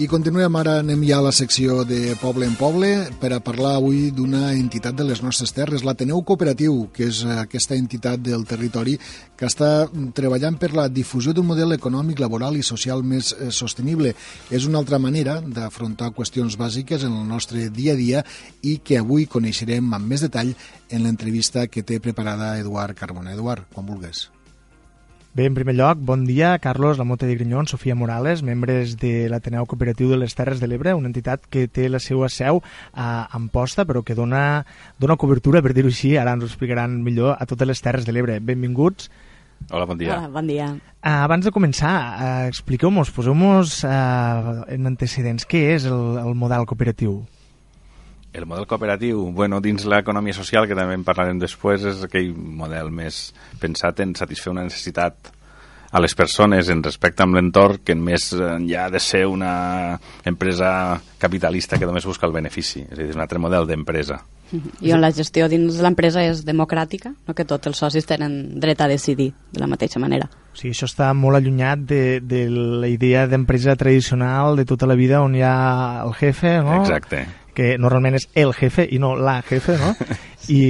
I continuem ara, anem ja a la secció de Poble en Poble per a parlar avui d'una entitat de les nostres terres, l'Ateneu Cooperatiu, que és aquesta entitat del territori que està treballant per la difusió d'un model econòmic, laboral i social més eh, sostenible. És una altra manera d'afrontar qüestions bàsiques en el nostre dia a dia i que avui coneixerem amb més detall en l'entrevista que té preparada Eduard Carbona. Eduard, quan vulguis. Bé, en primer lloc, bon dia, Carlos Lamote de Grinyon, Sofia Morales, membres de l'Ateneu Cooperatiu de les Terres de l'Ebre, una entitat que té la seva seu a Amposta, però que dona, dona cobertura, per dir-ho així, ara ens ho explicaran millor, a totes les Terres de l'Ebre. Benvinguts. Hola, bon dia. Hola, bon dia. Uh, abans de començar, uh, expliqueu-nos, poseu-nos uh, en antecedents, què és el, el model cooperatiu? El model cooperatiu, bueno, dins l'economia social, que també en parlarem després, és aquell model més pensat en satisfer una necessitat a les persones en respecte amb l'entorn que més enllà de ser una empresa capitalista que només busca el benefici. És a dir, és un altre model d'empresa. I on la gestió dins de l'empresa és democràtica, no? que tots els socis tenen dret a decidir de la mateixa manera. O sigui, això està molt allunyat de, de la idea d'empresa tradicional de tota la vida on hi ha el jefe, no? Exacte que normalment és el jefe i no la jefe, no? I,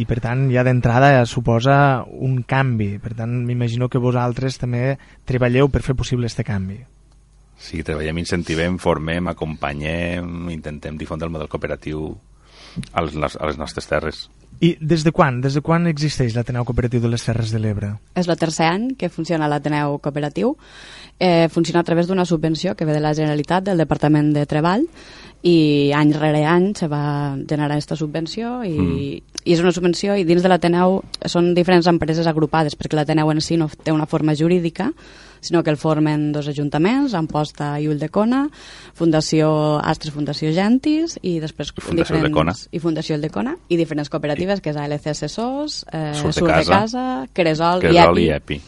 i per tant ja d'entrada suposa un canvi. Per tant, m'imagino que vosaltres també treballeu per fer possible aquest canvi. Sí, treballem, incentivem, formem, acompanyem, intentem difondre el model cooperatiu a les, a les nostres terres. I des de quan? Des de quan existeix l'Ateneu Cooperatiu de les Terres de l'Ebre? És el tercer any que funciona l'Ateneu Cooperatiu. Eh, funciona a través d'una subvenció que ve de la Generalitat, del Departament de Treball, i any rere any se va generar aquesta subvenció i, mm. i és una subvenció i dins de l'Ateneu són diferents empreses agrupades perquè l'Ateneu en si no té una forma jurídica sinó que el formen dos ajuntaments, Amposta i Ulldecona, Fundació Astres, Fundació Gentis i després Fundació diferents, i Fundació Ulldecona i diferents cooperatives I, que és ALC Assessors, eh, Surt de, casa, casa Cresol, Cresol i EPI. I EPI.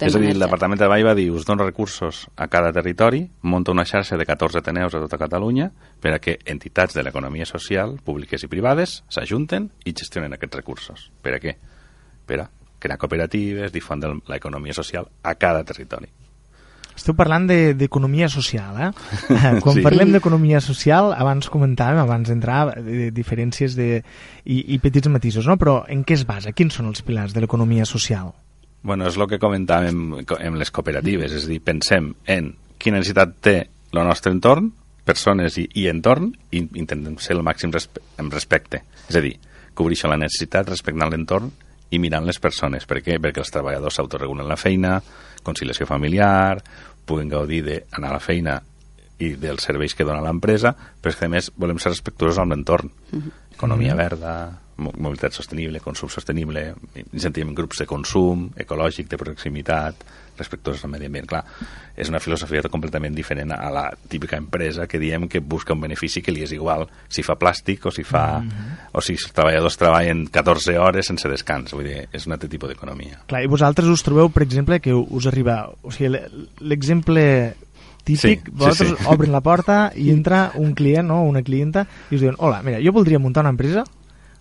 És a dir, el Departament de Treball va dir us dono recursos a cada territori, monta una xarxa de 14 ateneus a tota Catalunya per a que entitats de l'economia social, públiques i privades, s'ajunten i gestionen aquests recursos. Per a què? Per a crear cooperatives, difondre l'economia social a cada territori. Esteu parlant d'economia de, social, eh? Quan sí. parlem d'economia social, abans comentàvem, abans d'entrar, de diferències de, i, i petits matisos, no? Però en què es basa? Quins són els pilars de l'economia social? Bueno, és el que comentàvem en les cooperatives, és a dir, pensem en quina necessitat té el nostre entorn, persones i, i entorn, i intentem ser el màxim respe en respecte. És a dir, cobrir la necessitat respectant l'entorn i mirant les persones. Per què? Perquè els treballadors s'autoregulen la feina, conciliació familiar, puguen gaudir d'anar a la feina i dels serveis que dona l'empresa, però és que a més volem ser respectuosos amb l'entorn. -hmm. Economia verda, mobilitat sostenible, consum sostenible, incentivem grups de consum, ecològic, de proximitat, respectuosos al medi ambient. Clar, és una filosofia completament diferent a la típica empresa que diem que busca un benefici que li és igual si fa plàstic o si fa... Mm -hmm. o si els treballadors treballen 14 hores sense descans. Vull dir, és un altre tipus d'economia. Clar, i vosaltres us trobeu, per exemple, que us arriba... O sigui, l'exemple típic, sí, vosaltres sí, sí. obren la porta i entra un client o no, una clienta i us diuen, hola, mira, jo voldria muntar una empresa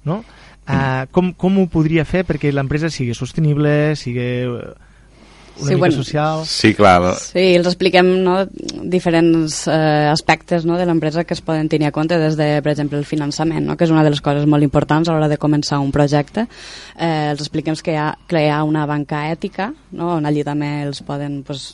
no? Uh, com, com ho podria fer perquè l'empresa sigui sostenible, sigui una sí, mica bueno, social... Sí, clar. Sí, els expliquem no, diferents eh, aspectes no, de l'empresa que es poden tenir a compte des de, per exemple, el finançament, no, que és una de les coses molt importants a l'hora de començar un projecte. Eh, els expliquem que hi ha, que hi ha una banca ètica, no, on allí també els poden pues,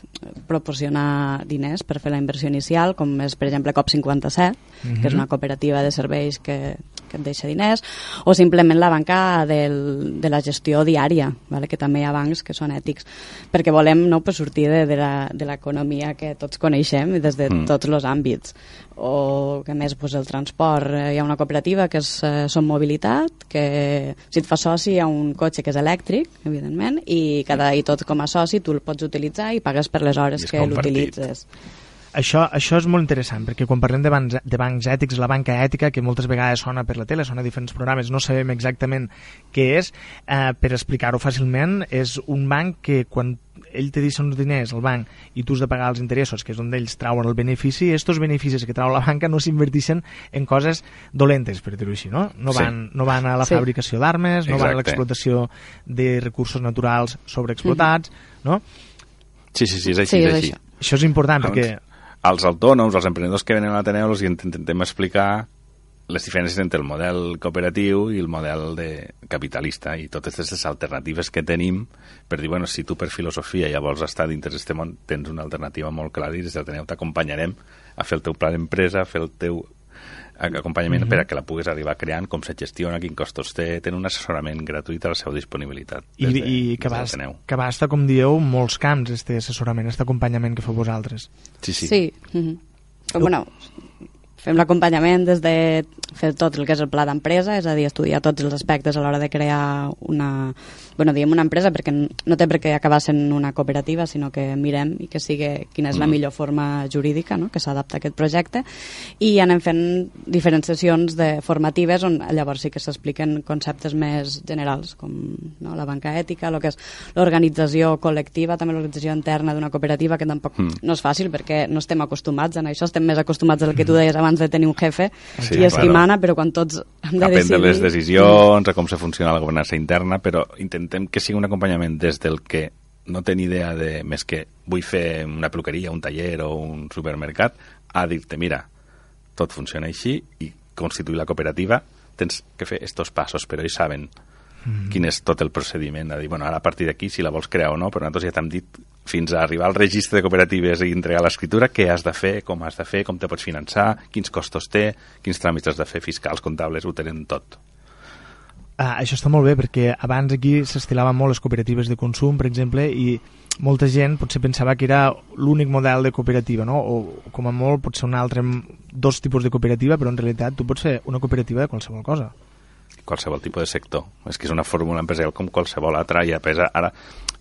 proporcionar diners per fer la inversió inicial, com és, per exemple, COP57, mm -hmm. que és una cooperativa de serveis que que et deixa diners, o simplement la banca del, de la gestió diària, vale? que també hi ha bancs que són ètics, perquè volem no, pues, sortir de, de l'economia que tots coneixem des de mm. tots els àmbits o que més pues, el transport hi ha una cooperativa que és eh, Som Mobilitat que si et fa soci hi ha un cotxe que és elèctric evidentment i, cada, i tot com a soci tu el pots utilitzar i pagues per les hores que l'utilitzes això, això és molt interessant, perquè quan parlem de bancs, de bancs ètics, la banca ètica, que moltes vegades sona per la tele, sona a diferents programes, no sabem exactament què és, eh, per explicar-ho fàcilment, és un banc que quan ell te deixa uns diners al banc i tu has de pagar els interessos, que és on ells trauen el benefici, i aquests beneficis que trau la banca no s'inverteixen en coses dolentes, per dir-ho així, no? No van, sí. no van a la sí. fabricació d'armes, no van a l'explotació de recursos naturals sobreexplotats, mm -hmm. no? Sí, sí, sí, és així. Sí, és, és així. Això és important, perquè als autònoms, als emprenedors que venen a l'Ateneu, els intentem explicar les diferències entre el model cooperatiu i el model de capitalista i totes aquestes alternatives que tenim per dir, bueno, si tu per filosofia ja vols estar dintre d'aquest món, tens una alternativa molt clara i des d'Ateneu t'acompanyarem a fer el teu pla d'empresa, a fer el teu acompanyament mm -hmm. per a que la puguis arribar creant, com se gestiona, quin costos té, tenen un assessorament gratuït a la seva disponibilitat. I, de, i que, va, que abasta, com dieu, molts camps, aquest assessorament, aquest acompanyament que feu vosaltres. Sí, sí. Sí. Mm -hmm. Bueno, fem l'acompanyament des de fer tot el que és el pla d'empresa, és a dir, estudiar tots els aspectes a l'hora de crear una, bueno, diem una empresa perquè no té per què acabar sent una cooperativa, sinó que mirem i que sigui quina és la mm. millor forma jurídica no? que s'adapta a aquest projecte i anem fent diferents sessions de formatives on llavors sí que s'expliquen conceptes més generals com no? la banca ètica, el que és l'organització col·lectiva, també l'organització interna d'una cooperativa que tampoc mm. no és fàcil perquè no estem acostumats a això, estem més acostumats al que tu mm. deies abans de tenir un jefe sí, i és claro. qui mana, però quan tots hem de a decidir... les decisions, a com se funciona la governança interna, però intentem que sigui un acompanyament des del que no té ni idea de més que vull fer una peluqueria, un taller o un supermercat, a dir-te, mira, tot funciona així i constituir la cooperativa tens que fer estos passos, però ells saben mm. quin és tot el procediment, a dir, bueno, ara a partir d'aquí si la vols crear o no, però nosaltres ja t'hem dit fins a arribar al registre de cooperatives i entregar l'escriptura, què has de fer, com has de fer, com te pots finançar, quins costos té, quins tràmits has de fer fiscals, comptables, ho tenen tot. Ah, això està molt bé perquè abans aquí s'estilava molt les cooperatives de consum, per exemple, i molta gent potser pensava que era l'únic model de cooperativa, no? o com a molt pot ser un altre, dos tipus de cooperativa, però en realitat tu pots fer una cooperativa de qualsevol cosa. Qualsevol tipus de sector. És que és una fórmula empresarial com qualsevol altra i a pesa, ara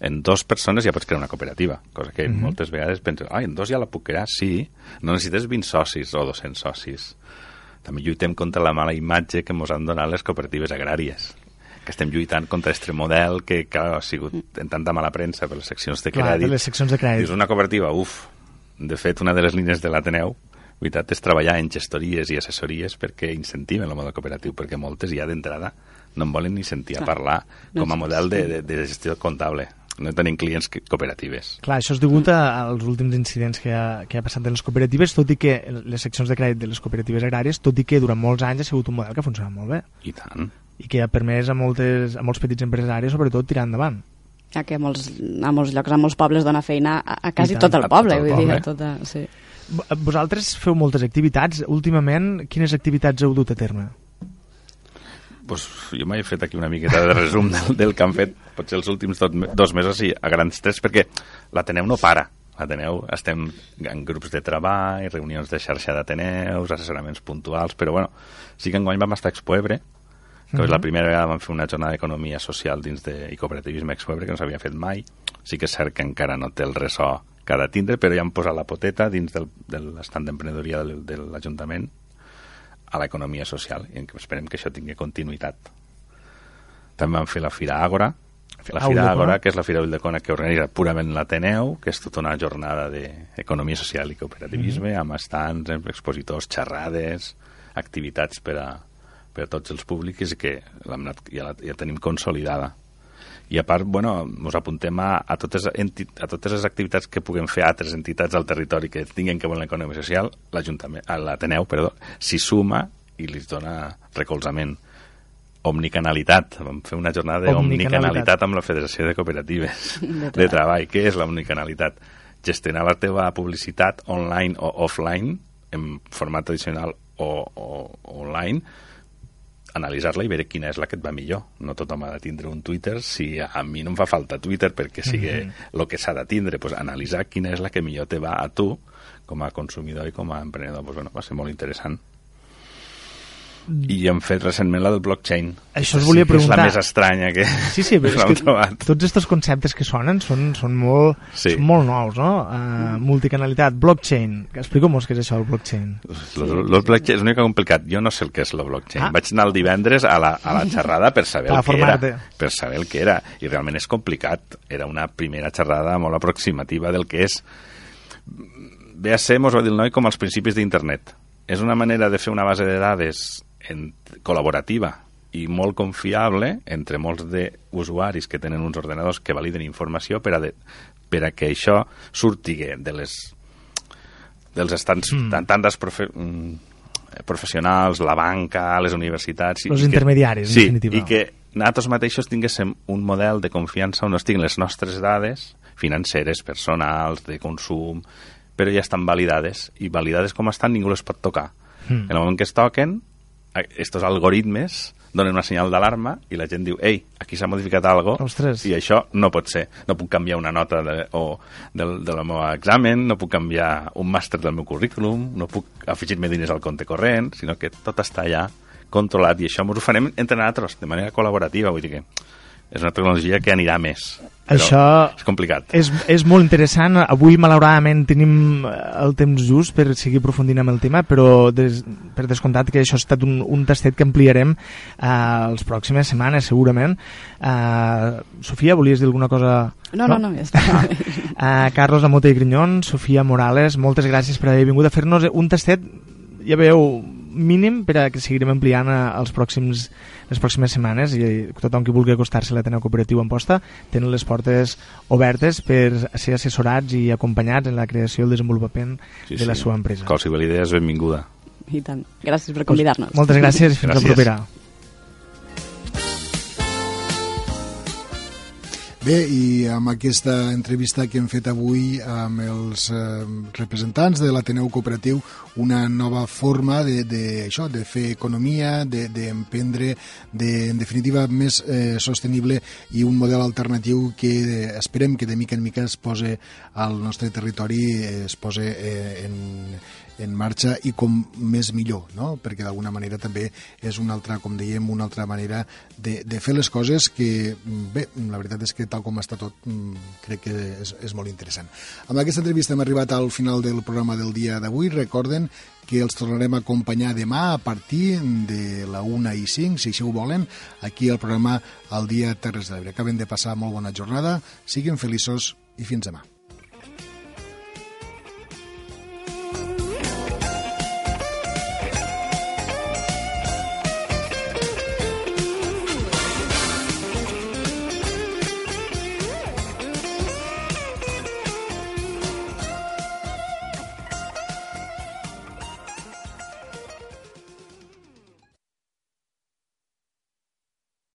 en dos persones ja pots crear una cooperativa, cosa que mm -hmm. moltes vegades penses, ai, en dos ja la puc crear? Sí, no necessites 20 socis o 200 socis també lluitem contra la mala imatge que ens han donat les cooperatives agràries que estem lluitant contra aquest model que, clar, ha sigut en tanta mala premsa per les seccions de crèdit. Clar, les seccions de crèdit. És una cooperativa, uf, de fet, una de les línies de l'Ateneu veritat és treballar en gestories i assessories perquè incentiven el model cooperatiu, perquè moltes ja d'entrada no en volen ni sentir a parlar com a model de, de, de gestió comptable no tenim clients cooperatives. Clar, això és degut als últims incidents que ha, que ha passat en les cooperatives, tot i que les seccions de crèdit de les cooperatives agràries, tot i que durant molts anys ha sigut un model que ha funcionat molt bé. I tant. I que ha permès a, moltes, a molts petits empresaris, sobretot, tirar endavant. Ja que a molts, a molts llocs, a molts pobles dona feina a, a quasi tot el poble, tot el vull poble. dir, a tota, sí. Vosaltres feu moltes activitats. Últimament, quines activitats heu dut a terme? Pues, jo m'he fet aquí una miqueta de resum del, del que han fet potser els últims dos, dos mesos i a grans tres, perquè l'Ateneu no para. L'Ateneu estem en grups de treball, reunions de xarxa d'Ateneus, assessoraments puntuals, però bueno, sí que enguany vam estar a Expo Ebre, que uh -huh. és la mhm. primera vegada vam fer una jornada d'economia social dins de, i cooperativisme Expo Ebre, que no s'havia fet mai. Sí que és cert que encara no té el ressò que ha de tindre, però ja han posat la poteta dins del, de l'estat d'emprenedoria de, de l'Ajuntament a l'economia social i esperem que això tingui continuïtat. També vam fer la Fira Àgora, la Fira Àgora, que és la Fira Ulldecona que organitza purament l'Ateneu, que és tota una jornada d'economia social i cooperativisme, mm -hmm. amb estants, expositors, xerrades, activitats per a, per a tots els públics i que ja la ja tenim consolidada i a part, bueno, ens apuntem a, a, totes, a totes les activitats que puguem fer altres entitats al territori que tinguin que veure l'economia social, l'Ateneu, perdó, s'hi suma i li dona recolzament. Omnicanalitat. Vam fer una jornada d'omnicanalitat amb la Federació de Cooperatives de, de Treball. Què és l'omnicanalitat? Gestionar la teva publicitat online o offline, en format tradicional o, o online, analitzar-la i veure quina és la que et va millor. No tothom ha de tindre un Twitter. Si a mi no em fa falta Twitter perquè sigui el mm -hmm. que s'ha de tindre, pues analitzar quina és la que millor te va a tu com a consumidor i com a emprenedor. Pues, bueno, va ser molt interessant i hem fet recentment la del blockchain. Això us volia sí, preguntar. És la més estranya que, sí, sí, és que trobat. Tots aquests conceptes que sonen són, són, molt, sí. són molt nous, no? Uh, multicanalitat, blockchain. Explica'm-nos què és això, el blockchain. El blockchain és una mica complicat. Jo no sé el que és el blockchain. Ah. Vaig anar el divendres a la, a la xerrada per saber el que era. Per saber el que era. I realment és complicat. Era una primera xerrada molt aproximativa del que és. Ve a ser, mos va dir el noi, com els principis d'internet. És una manera de fer una base de dades en, col·laborativa i molt confiable entre molts d'usuaris que tenen uns ordenadors que validen informació per a, de, per a que això surti de les dels estats, mm. tant, tantes profe, mm, professionals, la banca, les universitats... Els intermediaris, que, en definitiva. Sí, i que nosaltres mateixos tinguéssim un model de confiança on estiguin les nostres dades financeres, personals, de consum, però ja estan validades, i validades com estan ningú les pot tocar. Mm. En el moment que es toquen, estos algoritmes donen una senyal d'alarma i la gent diu, ei, aquí s'ha modificat algo Ostres. i això no pot ser. No puc canviar una nota de, o del, del meu examen, no puc canviar un màster del meu currículum, no puc afegir-me diners al compte corrent, sinó que tot està allà controlat i això ens ho farem entre nosaltres de manera col·laborativa, vull dir que és una tecnologia que anirà més. Això és complicat. És, és molt interessant. Avui, malauradament, tenim el temps just per seguir aprofundint amb el tema, però des, per descomptat que això ha estat un, un tastet que ampliarem uh, les pròximes setmanes, segurament. Uh, Sofia, volies dir alguna cosa? No, no, no, ja està. uh, Carlos Amota i Grinyon, Sofia Morales, moltes gràcies per haver vingut a fer-nos un tastet, ja veieu, mínim per a que seguirem ampliant els pròxims, les pròximes setmanes i tothom que vulgui acostar-se a l'Ateneu Cooperatiu en posta tenen les portes obertes per ser assessorats i acompanyats en la creació i el desenvolupament sí, de la seva empresa. Qualsevol idea és benvinguda. I tant. Gràcies per convidar-nos. Moltes gràcies i fins gràcies. la propera. Bé, i amb aquesta entrevista que hem fet avui amb els eh, representants de l'Ateneu Cooperatiu, una nova forma de, de, això, de fer economia, d'emprendre, de, de, en definitiva, més eh, sostenible i un model alternatiu que eh, esperem que de mica en mica es pose al nostre territori, es pose eh, en, en marxa i com més millor, no? perquè d'alguna manera també és una altra, com dèiem, una altra manera de, de fer les coses que, bé, la veritat és que tal com està tot, mm, crec que és, és molt interessant. Amb aquesta entrevista hem arribat al final del programa del dia d'avui. Recorden que els tornarem a acompanyar demà a partir de la 1 i 5, si així ho volen, aquí al programa El Dia Terres de l'Ebre. Acabem de passar molt bona jornada, siguin feliços i fins demà.